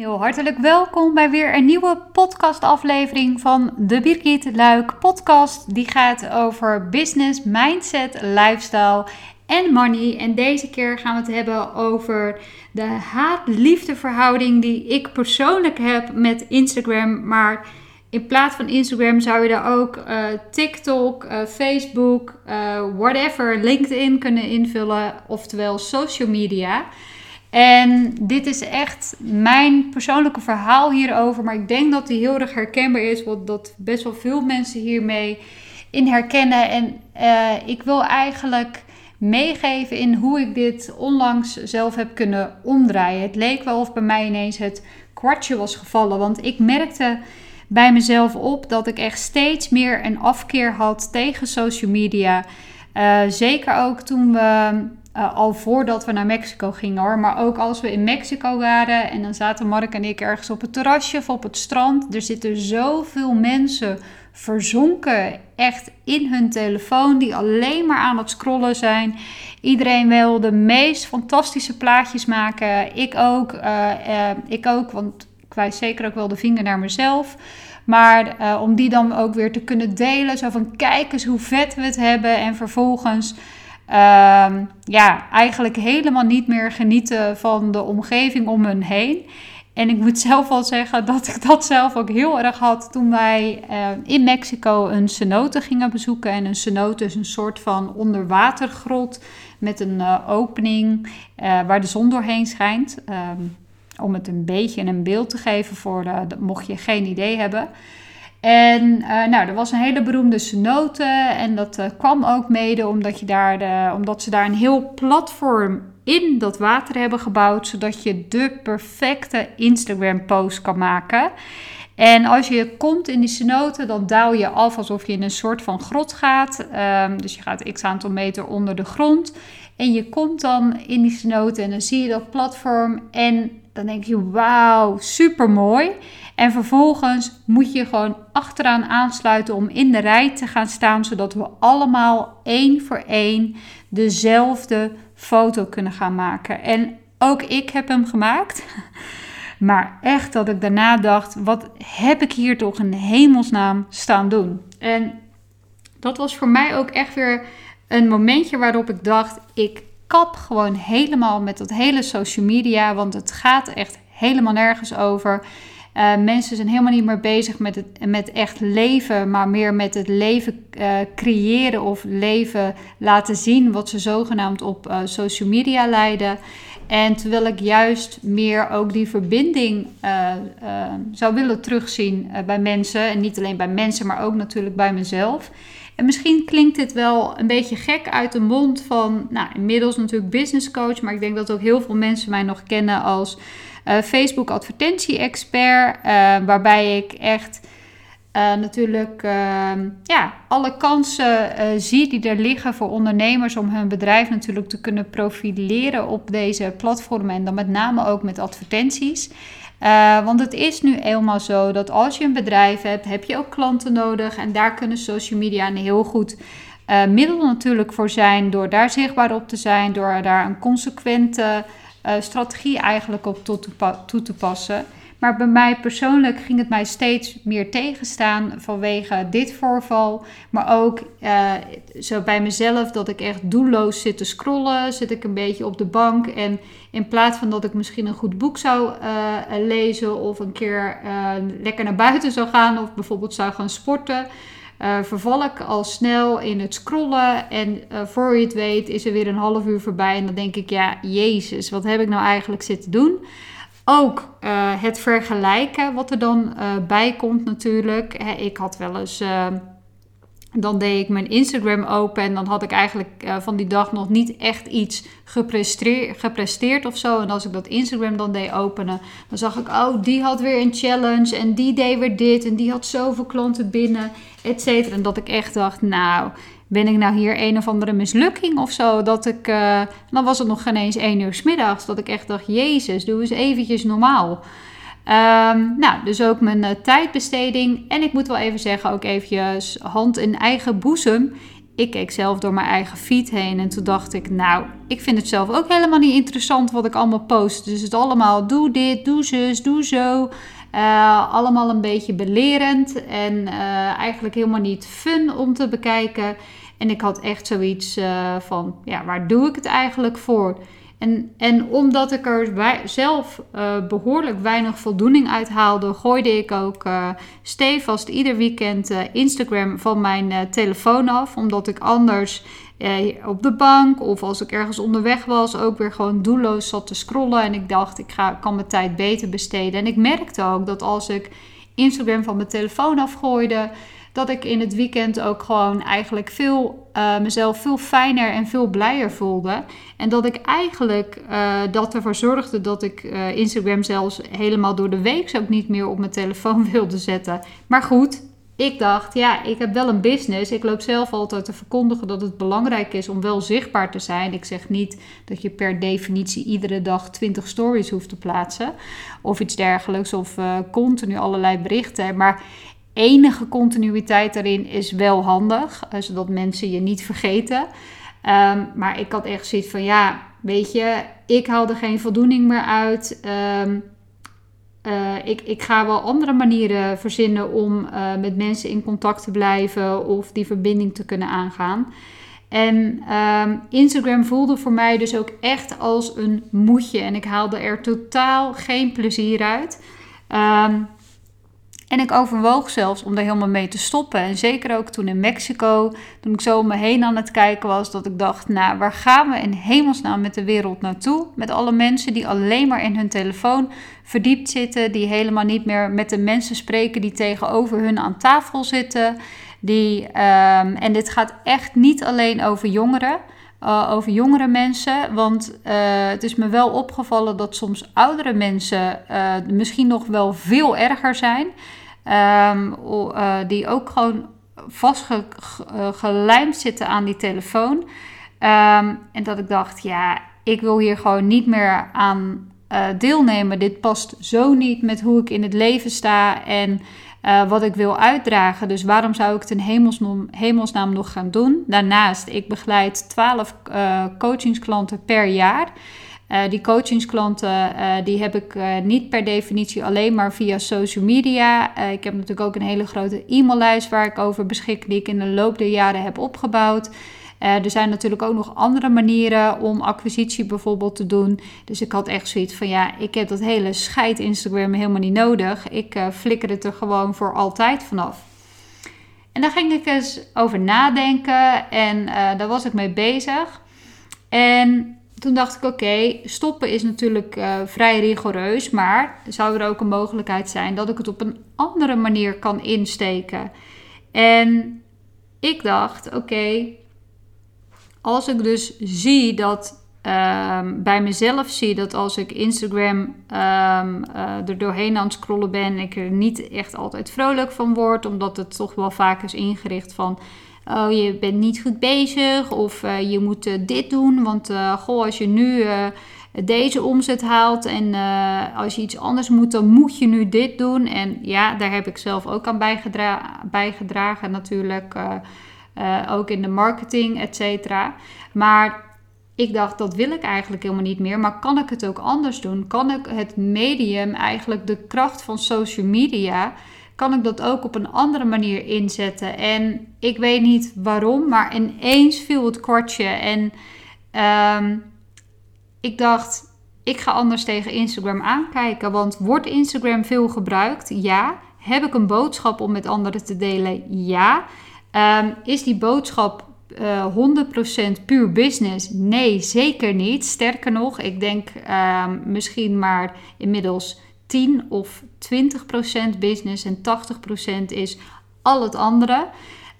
Heel hartelijk welkom bij weer een nieuwe podcastaflevering van de Birgit Luik podcast. Die gaat over business, mindset, lifestyle en money. En deze keer gaan we het hebben over de haat-liefde verhouding die ik persoonlijk heb met Instagram. Maar in plaats van Instagram zou je daar ook uh, TikTok, uh, Facebook, uh, whatever, LinkedIn kunnen invullen. Oftewel social media. En dit is echt mijn persoonlijke verhaal hierover. Maar ik denk dat die heel erg herkenbaar is. Want dat best wel veel mensen hiermee in herkennen. En uh, ik wil eigenlijk meegeven in hoe ik dit onlangs zelf heb kunnen omdraaien. Het leek wel of bij mij ineens het kwartje was gevallen. Want ik merkte bij mezelf op dat ik echt steeds meer een afkeer had tegen social media. Uh, zeker ook toen we uh, al voordat we naar Mexico gingen hoor. Maar ook als we in Mexico waren en dan zaten Mark en ik ergens op het terrasje of op het strand. Er zitten zoveel mensen verzonken echt in hun telefoon die alleen maar aan het scrollen zijn. Iedereen wil de meest fantastische plaatjes maken. Ik ook. Uh, uh, ik ook, want ik wijs zeker ook wel de vinger naar mezelf. Maar om die dan ook weer te kunnen delen. Zo van kijk eens hoe vet we het hebben. En vervolgens um, ja, eigenlijk helemaal niet meer genieten van de omgeving om hen heen. En ik moet zelf wel zeggen dat ik dat zelf ook heel erg had toen wij uh, in Mexico een cenote gingen bezoeken. En een cenote is een soort van onderwatergrot met een uh, opening uh, waar de zon doorheen schijnt. Um, om het een beetje een beeld te geven voor de, mocht je geen idee hebben. En uh, nou, er was een hele beroemde cenote en dat uh, kwam ook mede omdat, je daar de, omdat ze daar een heel platform in dat water hebben gebouwd, zodat je de perfecte Instagram post kan maken. En als je komt in die cenote, dan daal je af alsof je in een soort van grot gaat. Um, dus je gaat x aantal meter onder de grond. En je komt dan in die cenote en dan zie je dat platform. En dan denk je, wauw, super mooi. En vervolgens moet je gewoon achteraan aansluiten om in de rij te gaan staan, zodat we allemaal één voor één dezelfde foto kunnen gaan maken. En ook ik heb hem gemaakt. Maar echt dat ik daarna dacht: wat heb ik hier toch in hemelsnaam staan doen? En dat was voor mij ook echt weer een momentje waarop ik dacht: ik kap gewoon helemaal met dat hele social media, want het gaat echt helemaal nergens over. Uh, mensen zijn helemaal niet meer bezig met, het, met echt leven, maar meer met het leven uh, creëren of leven laten zien wat ze zogenaamd op uh, social media leiden. En terwijl ik juist meer ook die verbinding zou willen terugzien bij mensen. En niet alleen bij mensen, maar ook natuurlijk bij mezelf. En misschien klinkt dit wel een beetje gek uit de mond van, nou, inmiddels natuurlijk business coach, maar ik denk dat ook heel veel mensen mij nog kennen als uh, Facebook advertentie-expert, uh, waarbij ik echt uh, natuurlijk ja, alle kansen zie die er liggen voor ondernemers om hun bedrijf natuurlijk te kunnen profileren op deze platformen en dan met name ook met advertenties. Uh, want het is nu eenmaal zo dat als je een bedrijf hebt, heb je ook klanten nodig. En daar kunnen social media een heel goed uh, middel natuurlijk voor zijn. Door daar zichtbaar op te zijn, door daar een consequente uh, strategie eigenlijk op toe te, toe te passen. Maar bij mij persoonlijk ging het mij steeds meer tegenstaan vanwege dit voorval. Maar ook uh, zo bij mezelf dat ik echt doelloos zit te scrollen. Zit ik een beetje op de bank. En in plaats van dat ik misschien een goed boek zou uh, lezen of een keer uh, lekker naar buiten zou gaan of bijvoorbeeld zou gaan sporten. Uh, verval ik al snel in het scrollen. En voor je het weet is er weer een half uur voorbij. En dan denk ik, ja, Jezus, wat heb ik nou eigenlijk zitten doen? Ook uh, het vergelijken, wat er dan bij komt natuurlijk. Ik had wel eens dan deed ik mijn Instagram open en dan had ik eigenlijk uh, van die dag nog niet echt iets gepresteerd, gepresteerd of zo. En als ik dat Instagram dan deed openen, dan zag ik, oh, die had weer een challenge en die deed weer dit en die had zoveel klanten binnen, et cetera. En dat ik echt dacht, nou, ben ik nou hier een of andere mislukking of zo? Dat ik, uh, dan was het nog geen eens één uur middags, dat ik echt dacht, jezus, doe eens eventjes normaal. Um, nou, dus ook mijn uh, tijdbesteding. En ik moet wel even zeggen, ook eventjes hand in eigen boezem. ik keek zelf door mijn eigen feed heen en toen dacht ik, nou, ik vind het zelf ook helemaal niet interessant wat ik allemaal post. Dus het allemaal doe dit, doe zus, doe zo. Uh, allemaal een beetje belerend en eigenlijk helemaal niet fun om te bekijken. En ik had echt zoiets uh, van, ja, waar doe ik het eigenlijk voor? En, en omdat ik er zelf uh, behoorlijk weinig voldoening uit haalde, gooide ik ook uh, stevast ieder weekend Instagram van mijn telefoon af. Omdat ik anders op de bank of als ik ergens onderweg was, ook weer gewoon doelloos zat te scrollen. En ik dacht, ik ga, kan mijn tijd beter besteden. En ik merkte ook dat als ik Instagram van mijn telefoon afgooide dat ik in het weekend ook gewoon eigenlijk veel, uh, mezelf veel fijner en veel blijer voelde. En dat ik eigenlijk uh, dat ervoor zorgde dat ik uh, Instagram zelfs helemaal door de week ook niet meer op mijn telefoon wilde zetten. Maar goed, ik dacht, ja, ik heb wel een business. Ik loop zelf altijd te verkondigen dat het belangrijk is om wel zichtbaar te zijn. Ik zeg niet dat je per definitie iedere dag 20 stories hoeft te plaatsen of iets dergelijks of continu allerlei berichten. Maar enige continuïteit daarin is wel handig, eh, zodat mensen je niet vergeten. Um, maar ik had echt zoiets van, ja, weet je, ik haal er geen voldoening meer uit. Um, uh, ik, ik ga wel andere manieren verzinnen om uh, met mensen in contact te blijven of die verbinding te kunnen aangaan. En um, Instagram voelde voor mij dus ook echt als een moedje en ik haalde er totaal geen plezier uit. En ik overwoog zelfs om daar helemaal mee te stoppen. En zeker ook toen in Mexico, toen ik zo om me heen aan het kijken was, dat ik dacht, nou, waar gaan we in hemelsnaam met de wereld naartoe? Met alle mensen die alleen maar in hun telefoon verdiept zitten, die helemaal niet meer met de mensen spreken die tegenover hun aan tafel zitten. Die, um, en dit gaat echt niet alleen over jongeren. Uh, over jongere mensen. Want uh, het is me wel opgevallen dat soms oudere mensen uh, misschien nog wel veel erger zijn. Um, die ook gewoon vastgelijmd zitten aan die telefoon. Um, en dat ik dacht, ja, ik wil hier gewoon niet meer aan uh, deelnemen. Dit past zo niet met hoe ik in het leven sta en wat ik wil uitdragen. Dus waarom zou ik het in hemelsnaam, hemelsnaam nog gaan doen? Daarnaast, ik begeleid 12 uh, coachingsklanten per jaar. Uh, die coachingsklanten uh, die heb ik uh, niet per definitie alleen maar via social media. ik heb natuurlijk ook een hele grote e-maillijst waar ik over beschik, die ik in de loop der jaren heb opgebouwd. er zijn natuurlijk ook nog andere manieren om acquisitie bijvoorbeeld te doen. Dus ik had echt zoiets van ja, ik heb dat hele scheid Instagram helemaal niet nodig. Ik flikker het er gewoon voor altijd vanaf. En daar ging ik eens over nadenken en daar was ik mee bezig. En toen dacht ik, oké, stoppen is natuurlijk uh, vrij rigoureus, maar zou er ook een mogelijkheid zijn dat ik het op een andere manier kan insteken? En ik dacht, oké, als ik dus zie dat uh, bij mezelf zie dat als ik Instagram um, uh, er doorheen aan het scrollen ben, ik er niet echt altijd vrolijk van word, omdat het toch wel vaak is ingericht van oh, je bent niet goed bezig of uh, je moet uh, dit doen. Want uh, goh, als je nu deze omzet haalt en als je iets anders moet, dan moet je nu dit doen. En ja, daar heb ik zelf ook aan bijgedra bijgedragen natuurlijk. ook in de marketing, et cetera. Maar ik dacht, dat wil ik eigenlijk helemaal niet meer. Maar kan ik het ook anders doen? Kan ik het medium, eigenlijk de kracht van social media kan ik dat ook op een andere manier inzetten. En ik weet niet waarom, maar ineens viel het kwartje. En um, ik dacht, ik ga anders tegen Instagram aankijken. Want wordt Instagram veel gebruikt? Ja. Heb ik een boodschap om met anderen te delen? Ja. Um, is die boodschap uh, eh, 100% puur business? Nee, zeker niet. Sterker nog, ik denk um, misschien maar inmiddels 10 of 20% business en 80% is al het andere.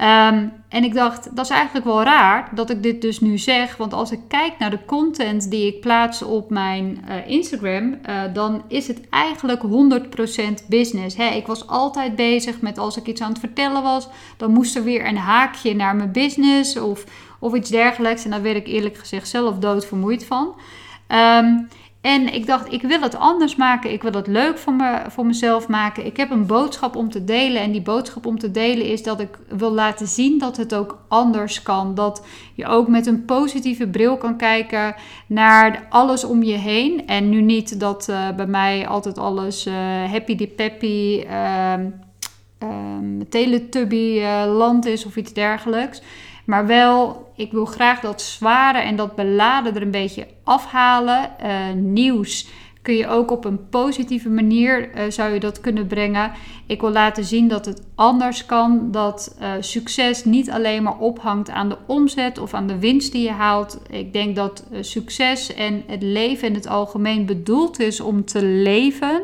Um, en ik dacht, dat is eigenlijk wel raar dat ik dit dus nu zeg. Want als ik kijk naar de content die ik plaats op mijn uh, Instagram, uh, dan is het eigenlijk 100% business. Ik was altijd bezig met als ik iets aan het vertellen was, dan moest er weer een haakje naar mijn business of, of iets dergelijks. En daar werd ik eerlijk gezegd zelf doodvermoeid van. Um, En ik dacht, ik wil het anders maken. Ik wil het leuk voor, me, voor mezelf maken. Ik heb een boodschap om te delen. En die boodschap om te delen is dat ik wil laten zien dat het ook anders kan. Dat je ook met een positieve bril kan kijken naar alles om je heen. En nu niet dat uh, bij mij altijd alles uh, happy de peppy, uh, teletubby uh, land is of iets dergelijks. Maar wel, ik wil graag dat zware en dat beladen er een beetje afhalen. Uh, nieuws kun je ook op een positieve manier uh, zou je dat kunnen brengen. Ik wil laten zien dat het anders kan. Dat uh, succes niet alleen maar ophangt aan de omzet of aan de winst die je haalt. Ik denk dat succes en het leven in het algemeen bedoeld is om te leven.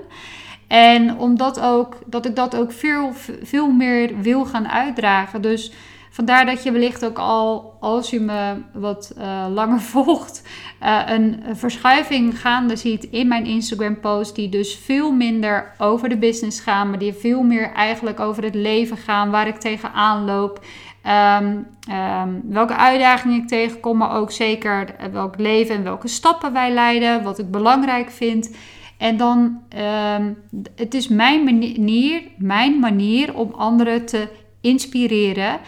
En omdat ook, dat ik dat ook veel, veel meer wil gaan uitdragen. Dus Vandaar dat je wellicht ook al, als je me wat uh, langer volgt, uh, een verschuiving gaande ziet in mijn Instagram post. Die dus veel minder over de business gaan, maar die veel meer eigenlijk over het leven gaan, waar ik tegenaan loop. Um, um, welke uitdagingen ik tegenkom, maar ook zeker welk leven en welke stappen wij leiden, wat ik belangrijk vind. En dan, um, het is mijn manier, mijn manier om anderen te inspireren.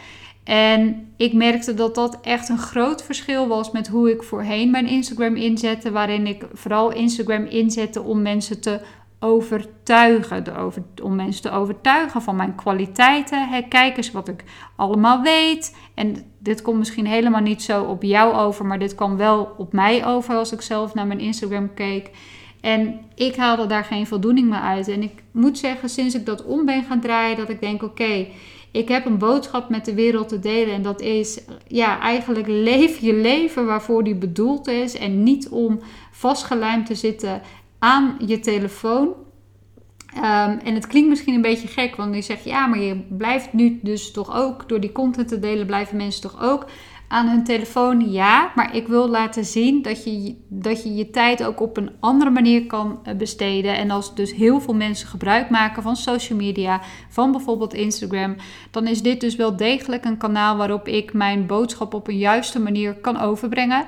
En ik merkte dat dat echt een groot verschil was met hoe ik voorheen mijn Instagram inzette, waarin ik vooral Instagram inzette om mensen te overtuigen, de over, om mensen te overtuigen van mijn kwaliteiten. Hè, kijk eens wat ik allemaal weet. En dit komt misschien helemaal niet zo op jou over, maar dit kwam wel op mij over als ik zelf naar mijn Instagram keek. En ik haalde daar geen voldoening meer uit. En ik moet zeggen, sinds ik dat om ben gaan draaien, dat ik denk: oké, ik heb een boodschap met de wereld te delen. En dat is, ja, eigenlijk leef je leven waarvoor die bedoeld is. En niet om vastgelijmd te zitten aan je telefoon. Um, en het klinkt misschien een beetje gek, want je zegt ja, maar je blijft nu dus toch ook, door die content te delen, blijven mensen toch ook aan hun telefoon, ja. Maar ik wil laten zien dat je, dat je je tijd ook op een andere manier kan eh, besteden. En als dus heel veel mensen gebruik maken van social media, van bijvoorbeeld Instagram, dan is dit dus wel degelijk een kanaal waarop ik mijn boodschap op een juiste manier kan overbrengen.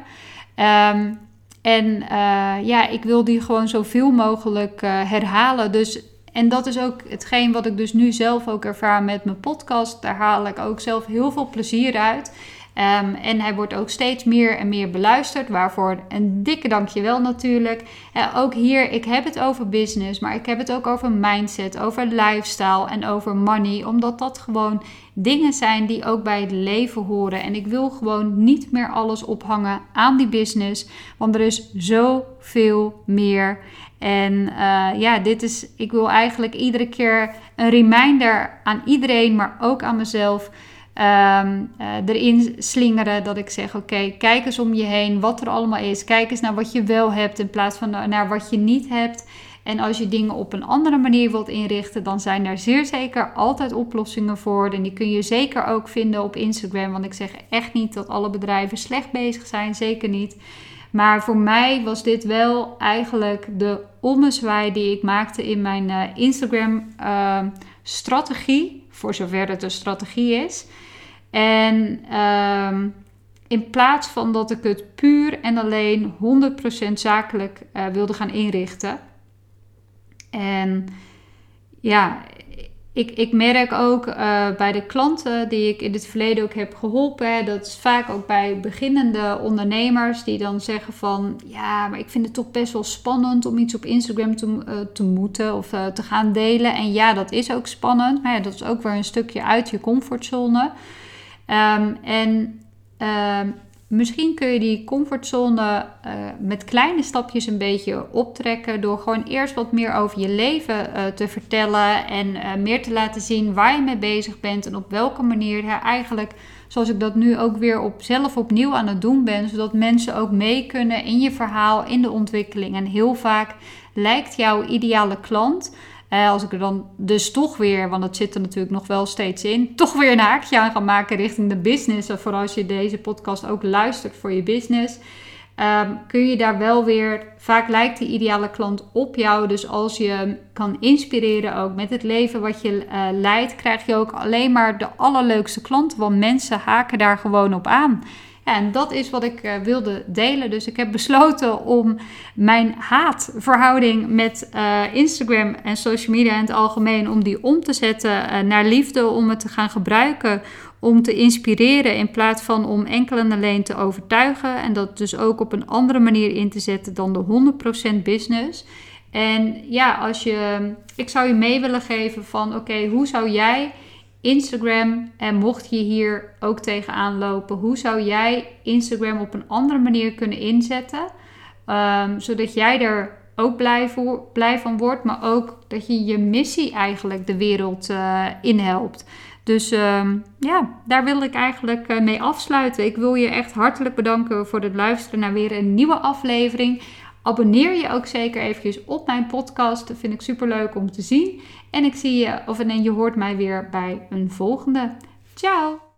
Um, en uh, ja, ik wil die gewoon zoveel mogelijk uh, herhalen. Dus en dat is ook hetgeen wat ik dus nu zelf ook ervaar met mijn podcast. Daar haal ik ook zelf heel veel plezier uit. Um, en hij wordt ook steeds meer en meer beluisterd, waarvoor een dikke dankjewel natuurlijk. Uh, ook hier, ik heb het over business, maar ik heb het ook over mindset, over lifestyle en over money, omdat dat gewoon dingen zijn die ook bij het leven horen. En ik wil gewoon niet meer alles ophangen aan die business, want er is zoveel meer. En uh, ja, dit is, ik wil eigenlijk iedere keer een reminder aan iedereen, maar ook aan mezelf um, erin slingeren. Dat ik zeg: Oké, kijk eens om je heen wat er allemaal is. Kijk eens naar wat je wel hebt in plaats van naar wat je niet hebt. En als je dingen op een andere manier wilt inrichten, dan zijn daar zeer zeker altijd oplossingen voor. En die kun je zeker ook vinden op Instagram. Want ik zeg echt niet dat alle bedrijven slecht bezig zijn, zeker niet. Maar voor mij was dit wel eigenlijk de ommezwaai die ik maakte in mijn uh, Instagram uh, strategie. Voor zover het een strategie is. En um, in plaats van dat ik het puur en alleen 100% zakelijk uh, wilde gaan inrichten. En ja, ik, ik merk ook uh, bij de klanten die ik in het verleden ook heb geholpen, dat is vaak ook bij beginnende ondernemers die dan zeggen van ja, maar ik vind het toch best wel spannend om iets op Instagram te, uh, te moeten of uh, te gaan delen. En ja, dat is ook spannend, maar ja, dat is ook weer een stukje uit je comfortzone. Um, en um, misschien kun je die comfortzone uh, met kleine stapjes een beetje optrekken. Door gewoon eerst wat meer over je leven uh, te vertellen. En uh, meer te laten zien waar je mee bezig bent. En op welke manier ja, eigenlijk, zoals ik dat nu ook weer op, zelf opnieuw aan het doen ben. Zodat mensen ook mee kunnen in je verhaal, in de ontwikkeling. En heel vaak lijkt jouw ideale klant als ik er dan dus toch weer, want dat zit er natuurlijk nog wel steeds in, toch weer een haakje aan ga maken richting de business. Of voor als je deze podcast ook luistert voor je business. Um, kun je daar wel weer, vaak lijkt die ideale klant op jou. Dus als je kan inspireren ook met het leven wat je uh, leidt, krijg je ook alleen maar de allerleukste klanten. Want mensen haken daar gewoon op aan. En dat is wat ik uh, wilde delen. Dus ik heb besloten om mijn haatverhouding met uh, Instagram en social media in het algemeen, om die om te zetten uh, naar liefde, om het te gaan gebruiken om te inspireren in plaats van om enkel en alleen te overtuigen. En dat dus ook op een andere manier in te zetten dan de 100% business. En ja, als je, ik zou je mee willen geven van oké, hoe zou jij Instagram, en mocht je hier ook tegenaan lopen, hoe zou jij Instagram op een andere manier kunnen inzetten? Um, zodat jij er ook blij, voor, blij van wordt, maar ook dat je je missie eigenlijk de wereld uh, in helpt. Dus um, ja, daar wil ik eigenlijk uh, mee afsluiten. Ik wil je echt hartelijk bedanken voor het luisteren naar weer een nieuwe aflevering. Abonneer je ook zeker eventjes op mijn podcast. Dat vind ik super leuk om te zien. En ik zie je, of en je hoort mij weer bij een volgende. Ciao!